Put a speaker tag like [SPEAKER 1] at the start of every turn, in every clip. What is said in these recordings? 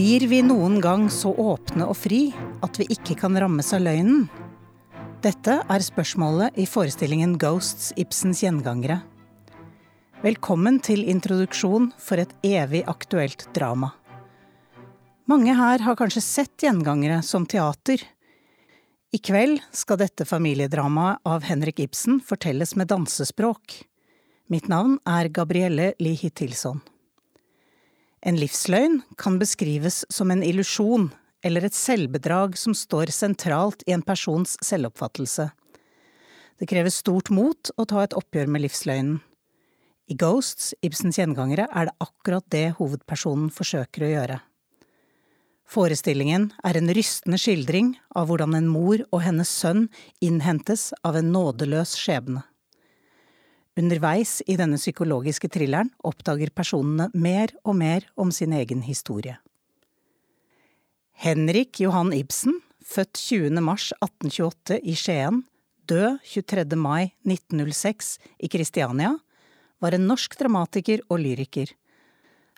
[SPEAKER 1] Blir vi noen gang så åpne og fri at vi ikke kan rammes av løgnen? Dette er spørsmålet i forestillingen Ghosts Ibsens gjengangere. Velkommen til introduksjon for et evig aktuelt drama. Mange her har kanskje sett gjengangere som teater. I kveld skal dette familiedramaet av Henrik Ibsen fortelles med dansespråk. Mitt navn er Gabrielle Lie Hittilson. En livsløgn kan beskrives som en illusjon eller et selvbedrag som står sentralt i en persons selvoppfattelse. Det krever stort mot å ta et oppgjør med livsløgnen. I Ghosts, Ibsens gjengangere, er det akkurat det hovedpersonen forsøker å gjøre. Forestillingen er en rystende skildring av hvordan en mor og hennes sønn innhentes av en nådeløs skjebne. Underveis i denne psykologiske thrilleren oppdager personene mer og mer om sin egen historie. Henrik Johan Ibsen, født 20. mars 1828 i Skien, død 23. mai 1906 i Kristiania, var en norsk dramatiker og lyriker.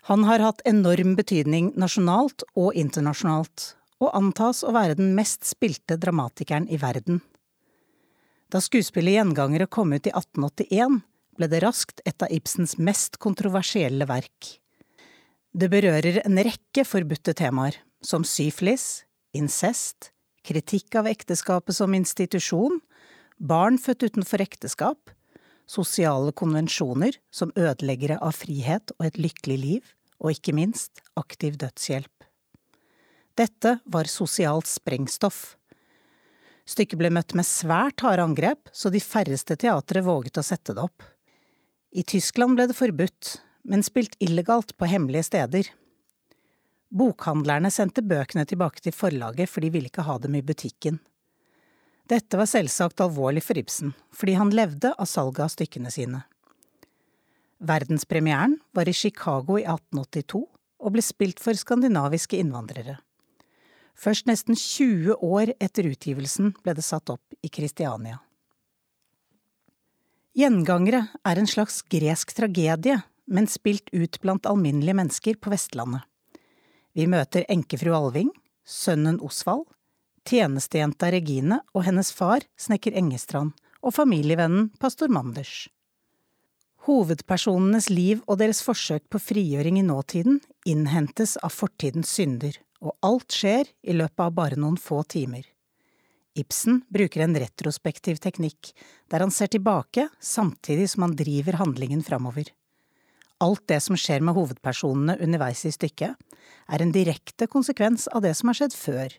[SPEAKER 1] Han har hatt enorm betydning nasjonalt og internasjonalt, og antas å være den mest spilte dramatikeren i verden. Da skuespillet Gjengangere kom ut i 1881, ble det raskt et av Ibsens mest kontroversielle verk. Det berører en rekke forbudte temaer, som syflis, incest, kritikk av ekteskapet som institusjon, barn født utenfor ekteskap, sosiale konvensjoner som ødeleggere av frihet og et lykkelig liv, og ikke minst aktiv dødshjelp. Dette var sosialt sprengstoff. Stykket ble møtt med svært harde angrep, så de færreste teatre våget å sette det opp. I Tyskland ble det forbudt, men spilt illegalt på hemmelige steder. Bokhandlerne sendte bøkene tilbake til forlaget, for de ville ikke ha dem i butikken. Dette var selvsagt alvorlig for Ibsen, fordi han levde av salget av stykkene sine. Verdenspremieren var i Chicago i 1882 og ble spilt for skandinaviske innvandrere. Først nesten 20 år etter utgivelsen ble det satt opp i Kristiania. Gjengangere er en slags gresk tragedie, men spilt ut blant alminnelige mennesker på Vestlandet. Vi møter enkefru Alving, sønnen Osvald, tjenestejenta Regine og hennes far, snekker Engestrand, og familievennen pastor Manders. Hovedpersonenes liv og deres forsøk på frigjøring i nåtiden innhentes av fortidens synder, og alt skjer i løpet av bare noen få timer. Ibsen bruker en retrospektiv teknikk, der han ser tilbake samtidig som han driver handlingen framover. Alt det som skjer med hovedpersonene underveis i stykket, er en direkte konsekvens av det som har skjedd før,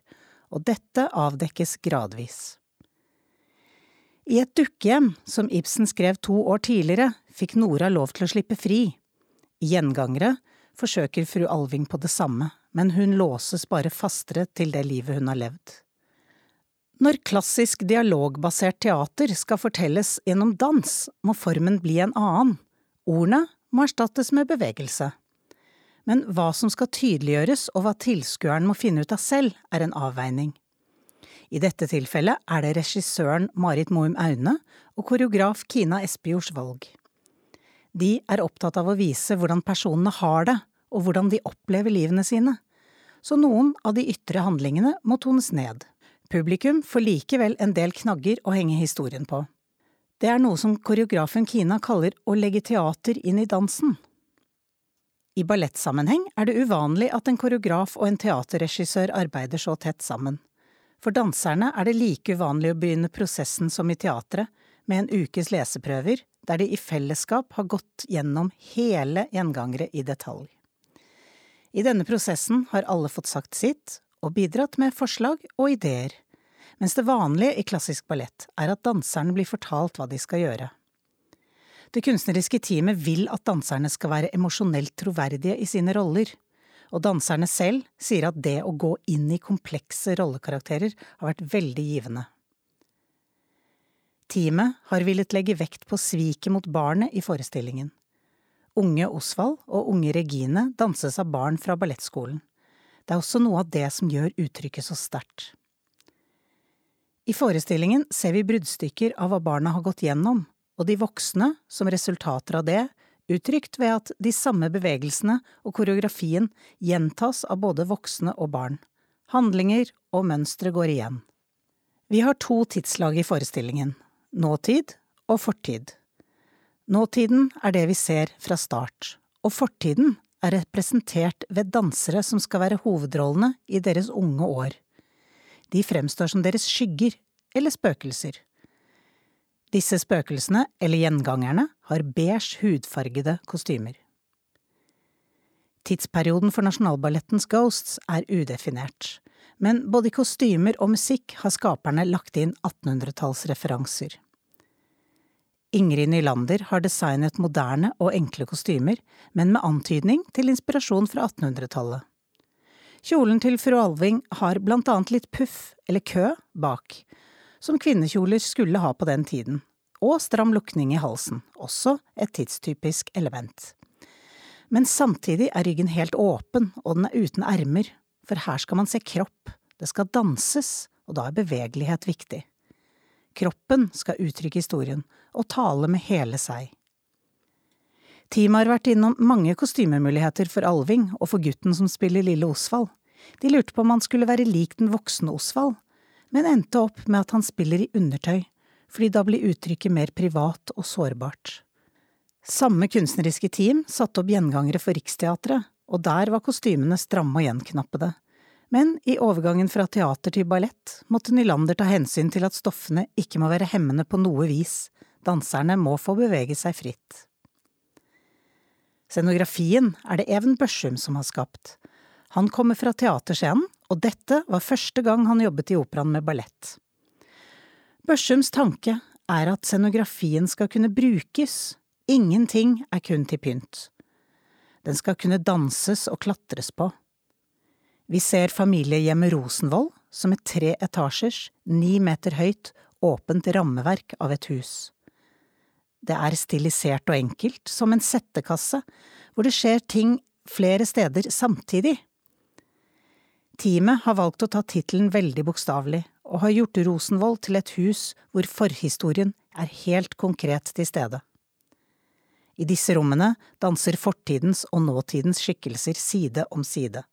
[SPEAKER 1] og dette avdekkes gradvis. I et dukkehjem som Ibsen skrev to år tidligere, fikk Nora lov til å slippe fri. Gjengangere forsøker fru Alving på det samme, men hun låses bare fastere til det livet hun har levd. Når klassisk dialogbasert teater skal fortelles gjennom dans, må formen bli en annen. Ordene må erstattes med bevegelse. Men hva som skal tydeliggjøres og hva tilskueren må finne ut av selv, er en avveining. I dette tilfellet er det regissøren Marit Moum Aune og koreograf Kina Espejords valg. De er opptatt av å vise hvordan personene har det, og hvordan de opplever livene sine, så noen av de ytre handlingene må tones ned. Publikum får likevel en del knagger å henge historien på. Det er noe som koreografen Kina kaller å legge teater inn i dansen. I ballettsammenheng er det uvanlig at en koreograf og en teaterregissør arbeider så tett sammen. For danserne er det like uvanlig å begynne prosessen som i teatret, med en ukes leseprøver, der de i fellesskap har gått gjennom hele gjengangere i detalj. I denne prosessen har alle fått sagt sitt, og bidratt med forslag og ideer, mens det vanlige i klassisk ballett er at danserne blir fortalt hva de skal gjøre. Det kunstneriske teamet vil at danserne skal være emosjonelt troverdige i sine roller, og danserne selv sier at det å gå inn i komplekse rollekarakterer har vært veldig givende. Teamet har villet legge vekt på sviket mot barnet i forestillingen. Unge Osvald og unge Regine danses av barn fra ballettskolen. Det er også noe av det som gjør uttrykket så sterkt. I forestillingen ser vi bruddstykker av hva barna har gått gjennom, og de voksne, som resultater av det, uttrykt ved at de samme bevegelsene og koreografien gjentas av både voksne og barn. Handlinger og mønstre går igjen. Vi har to tidslag i forestillingen, nåtid og fortid. Nåtiden er det vi ser fra start, og fortiden er representert ved dansere som skal være hovedrollene i deres unge år. De fremstår som deres skygger eller spøkelser. Disse spøkelsene, eller gjengangerne, har beige hudfargede kostymer. Tidsperioden for Nasjonalballettens Ghosts er udefinert, men både i kostymer og musikk har skaperne lagt inn 1800-tallsreferanser. Ingrid Nylander har designet moderne og enkle kostymer, men med antydning til inspirasjon fra 1800-tallet. Kjolen til fru Alving har blant annet litt puff, eller kø, bak, som kvinnekjoler skulle ha på den tiden, og stram lukning i halsen, også et tidstypisk element. Men samtidig er ryggen helt åpen, og den er uten ermer, for her skal man se kropp, det skal danses, og da er bevegelighet viktig. Kroppen skal uttrykke historien, og tale med hele seg. Teamet har vært innom mange kostymemuligheter for Alving og for gutten som spiller lille Osvald. De lurte på om han skulle være lik den voksne Osvald, men endte opp med at han spiller i undertøy, fordi da blir uttrykket mer privat og sårbart. Samme kunstneriske team satte opp gjengangere for Riksteatret, og der var kostymene stramme og gjenknappede. Men i overgangen fra teater til ballett måtte Nylander ta hensyn til at stoffene ikke må være hemmende på noe vis, danserne må få bevege seg fritt. Scenografien er det Even Børsum som har skapt. Han kommer fra teaterscenen, og dette var første gang han jobbet i operaen med ballett. Børsums tanke er at scenografien skal kunne brukes, ingenting er kun til pynt. Den skal kunne danses og klatres på. Vi ser familiehjemmet Rosenvold som et tre etasjers, ni meter høyt, åpent rammeverk av et hus. Det er stilisert og enkelt, som en settekasse, hvor det skjer ting flere steder samtidig. Teamet har valgt å ta tittelen veldig bokstavelig, og har gjort Rosenvold til et hus hvor forhistorien er helt konkret til stede. I disse rommene danser fortidens og nåtidens skikkelser side om side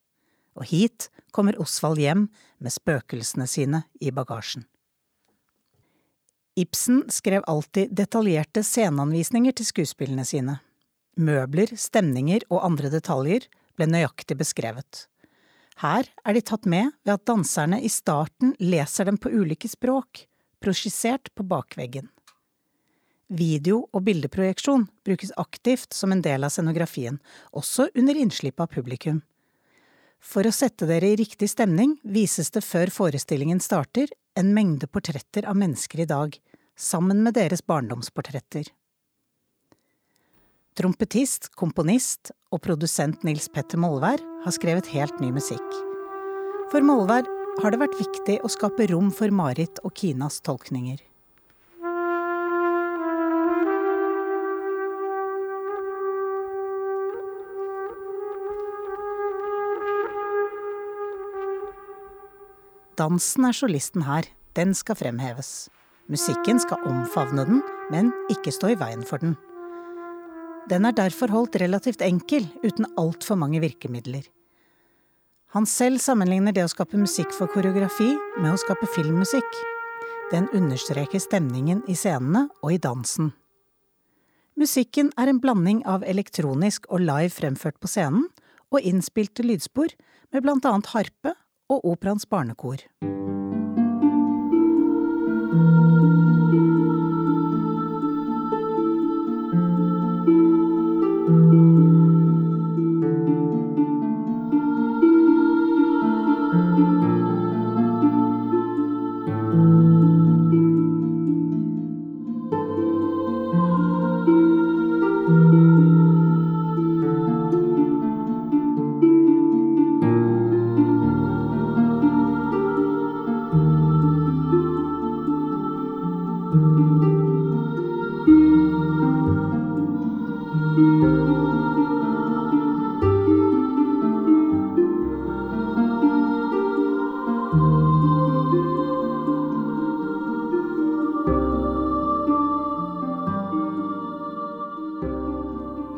[SPEAKER 1] og hit kommer Osvald hjem med spøkelsene sine i bagasjen. Ibsen skrev alltid detaljerte sceneanvisninger til skuespillene sine. Møbler, stemninger og andre detaljer ble nøyaktig beskrevet. Her er de tatt med ved at danserne i starten leser dem på ulike språk, prosjisert på bakveggen. Video- og bildeprojeksjon brukes aktivt som en del av scenografien, også under innslipp av publikum. For å sette dere i riktig stemning vises det før forestillingen starter en mengde portretter av mennesker i dag, sammen med deres barndomsportretter. Trompetist, komponist og produsent Nils Petter Molvær har skrevet helt ny musikk. For Molvær har det vært viktig å skape rom for Marit og Kinas tolkninger. Dansen er solisten her, den skal fremheves. Musikken skal omfavne den, men ikke stå i veien for den. Den er derfor holdt relativt enkel, uten altfor mange virkemidler. Han selv sammenligner det å skape musikk for koreografi med å skape filmmusikk. Den understreker stemningen i scenene og i dansen. Musikken er en blanding av elektronisk og live fremført på scenen, og innspilte lydspor med blant annet harpe og Operaens barnekor.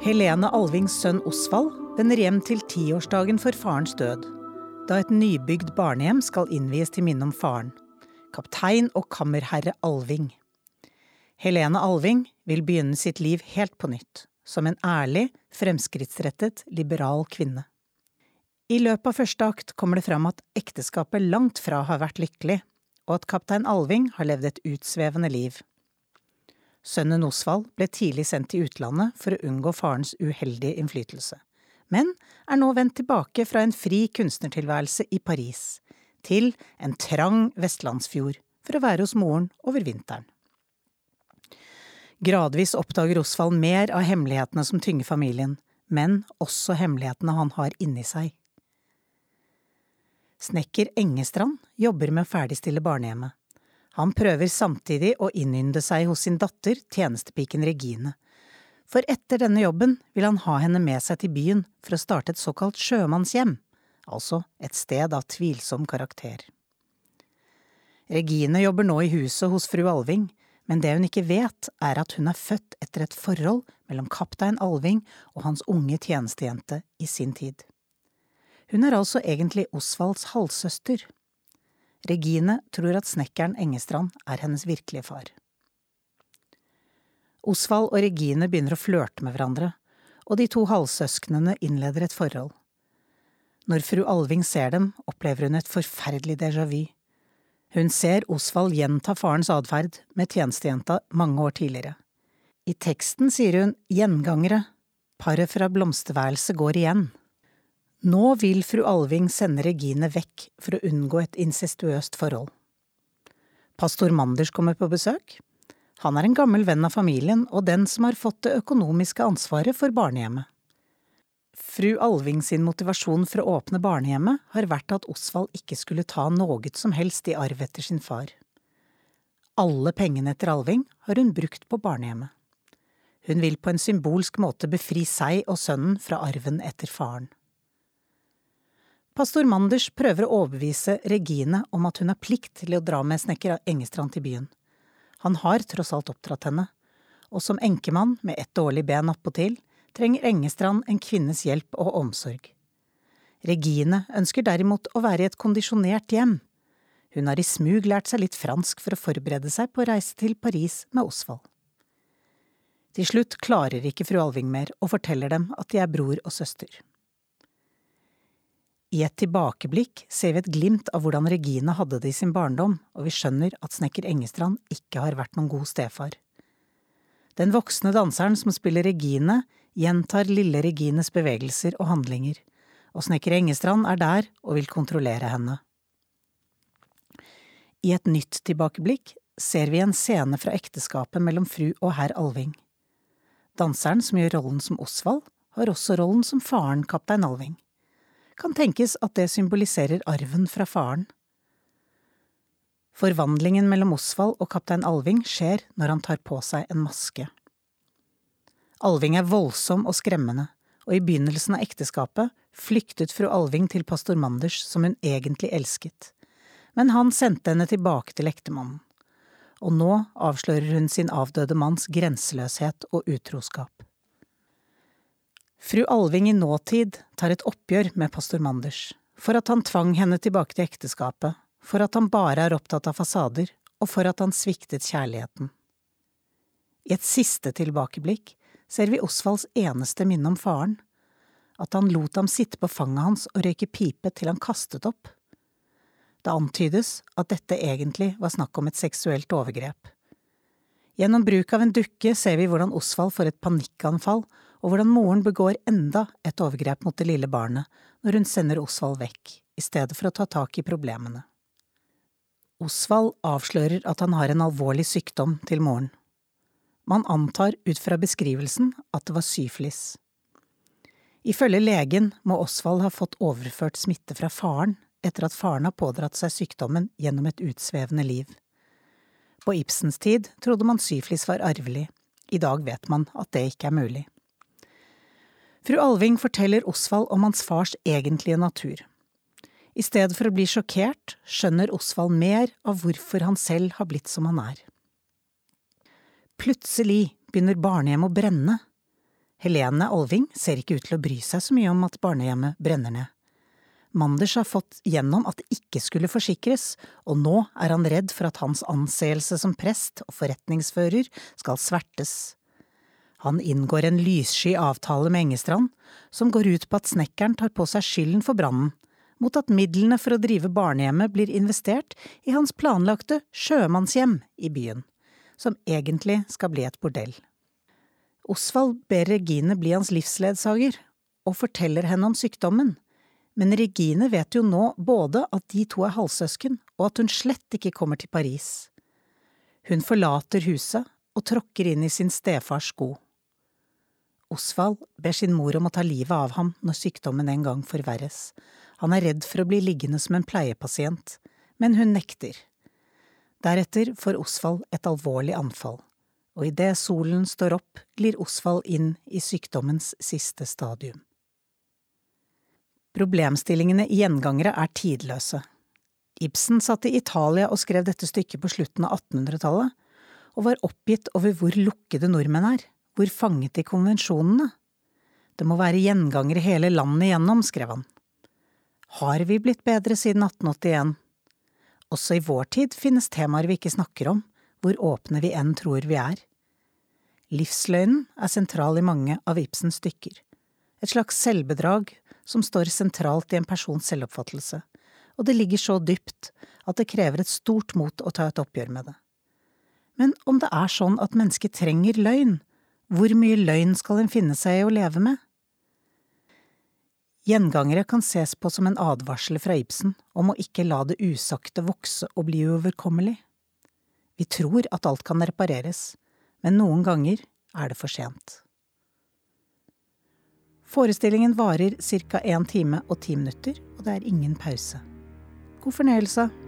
[SPEAKER 1] Helene Alvings sønn Osvald vender hjem til tiårsdagen for farens død, da et nybygd barnehjem skal innvies til minne om faren, kaptein og kammerherre Alving. Helene Alving vil begynne sitt liv helt på nytt, som en ærlig, fremskrittsrettet, liberal kvinne. I løpet av første akt kommer det fram at ekteskapet langt fra har vært lykkelig, og at kaptein Alving har levd et utsvevende liv. Sønnen Osvald ble tidlig sendt til utlandet for å unngå farens uheldige innflytelse, men er nå vendt tilbake fra en fri kunstnertilværelse i Paris til en trang vestlandsfjord for å være hos moren over vinteren. Gradvis oppdager Osvald mer av hemmelighetene som tynger familien, men også hemmelighetene han har inni seg. Snekker Engestrand jobber med å ferdigstille barnehjemmet. Han prøver samtidig å innynde seg hos sin datter, tjenestepiken Regine. For etter denne jobben vil han ha henne med seg til byen for å starte et såkalt sjømannshjem, altså et sted av tvilsom karakter. Regine jobber nå i huset hos fru Alving, men det hun ikke vet, er at hun er født etter et forhold mellom kaptein Alving og hans unge tjenestejente i sin tid. Hun er altså egentlig Osvalds halvsøster. Regine tror at snekkeren Engestrand er hennes virkelige far. Osvald og Regine begynner å flørte med hverandre, og de to halvsøsknene innleder et forhold. Når fru Alving ser dem, opplever hun et forferdelig déjà vu. Hun ser Osvald gjenta farens atferd med tjenestejenta mange år tidligere. I teksten sier hun gjengangere, paret fra blomsterværelset går igjen. Nå vil fru Alving sende Regine vekk for å unngå et incestuøst forhold. Pastor Manders kommer på besøk. Han er en gammel venn av familien og den som har fått det økonomiske ansvaret for barnehjemmet. Fru Alving sin motivasjon for å åpne barnehjemmet har vært at Osvald ikke skulle ta noe som helst i arv etter sin far. Alle pengene etter Alving har hun brukt på barnehjemmet. Hun vil på en symbolsk måte befri seg og sønnen fra arven etter faren. Pastor Manders prøver å overbevise Regine om at hun har plikt til å dra med snekker Engestrand til byen. Han har tross alt oppdratt henne, og som enkemann med ett dårlig ben appåtil trenger Engestrand en kvinnes hjelp og omsorg. Regine ønsker derimot å være i et kondisjonert hjem. Hun har i smug lært seg litt fransk for å forberede seg på å reise til Paris med Osvald. Til slutt klarer ikke fru Alving mer og forteller dem at de er bror og søster. I et tilbakeblikk ser vi et glimt av hvordan Regine hadde det i sin barndom, og vi skjønner at snekker Engestrand ikke har vært noen god stefar. Den voksne danseren som spiller Regine, gjentar lille Regines bevegelser og handlinger, og snekker Engestrand er der og vil kontrollere henne. I et nytt tilbakeblikk ser vi en scene fra ekteskapet mellom fru og herr Alving. Danseren som gjør rollen som Osvald, har også rollen som faren kaptein Alving kan tenkes at det symboliserer arven fra faren. Forvandlingen mellom Osvald og kaptein Alving skjer når han tar på seg en maske. Alving er voldsom og skremmende, og i begynnelsen av ekteskapet flyktet fru Alving til pastor Manders som hun egentlig elsket, men han sendte henne tilbake til ektemannen, og nå avslører hun sin avdøde manns grenseløshet og utroskap. Fru Alving i nåtid tar et oppgjør med pastor Manders, for at han tvang henne tilbake til ekteskapet, for at han bare er opptatt av fasader, og for at han sviktet kjærligheten. I et siste tilbakeblikk ser vi Osvalds eneste minne om faren, at han lot ham sitte på fanget hans og røyke pipe til han kastet opp. Det antydes at dette egentlig var snakk om et seksuelt overgrep. Gjennom bruk av en dukke ser vi hvordan Osvald får et panikkanfall og hvordan moren begår enda et overgrep mot det lille barnet når hun sender Osvald vekk, i stedet for å ta tak i problemene. Osvald avslører at han har en alvorlig sykdom til moren. Man antar ut fra beskrivelsen at det var syflis. Ifølge legen må Osvald ha fått overført smitte fra faren etter at faren har pådratt seg sykdommen gjennom et utsvevende liv. På Ibsens tid trodde man syflis var arvelig, i dag vet man at det ikke er mulig. Fru Alving forteller Osvald om hans fars egentlige natur. I stedet for å bli sjokkert, skjønner Osvald mer av hvorfor han selv har blitt som han er. Plutselig begynner barnehjemmet å brenne. Helene Alving ser ikke ut til å bry seg så mye om at barnehjemmet brenner ned. Manders har fått gjennom at det ikke skulle forsikres, og nå er han redd for at hans anseelse som prest og forretningsfører skal svertes. Han inngår en lyssky avtale med Engestrand, som går ut på at snekkeren tar på seg skylden for brannen, mot at midlene for å drive barnehjemmet blir investert i hans planlagte sjømannshjem i byen, som egentlig skal bli et bordell. Osvald ber Regine bli hans livsledsager, og forteller henne om sykdommen, men Regine vet jo nå både at de to er halvsøsken, og at hun slett ikke kommer til Paris. Hun forlater huset og tråkker inn i sin stefars sko. Osvald ber sin mor om å ta livet av ham når sykdommen en gang forverres. Han er redd for å bli liggende som en pleiepasient, men hun nekter. Deretter får Osvald et alvorlig anfall, og idet solen står opp, glir Osvald inn i sykdommens siste stadium. Problemstillingene i Gjengangere er tidløse. Ibsen satt i Italia og skrev dette stykket på slutten av 1800-tallet, og var oppgitt over hvor lukkede nordmenn er, hvor fanget i konvensjonene. Det må være gjengangere hele landet igjennom, skrev han. Har vi blitt bedre siden 1881? Også i vår tid finnes temaer vi ikke snakker om, hvor åpne vi enn tror vi er. Livsløgnen er sentral i mange av Ibsens stykker. Et slags selvbedrag som står sentralt i en persons selvoppfattelse, og det ligger så dypt at det krever et stort mot å ta et oppgjør med det. Men om det er sånn at mennesket trenger løgn, hvor mye løgn skal en finne seg i å leve med? Gjengangere kan ses på som en advarsel fra Ibsen om å ikke la det usagte vokse og bli uoverkommelig. Vi tror at alt kan repareres, men noen ganger er det for sent. Forestillingen varer ca. én time og ti minutter, og det er ingen pause. God fornøyelse!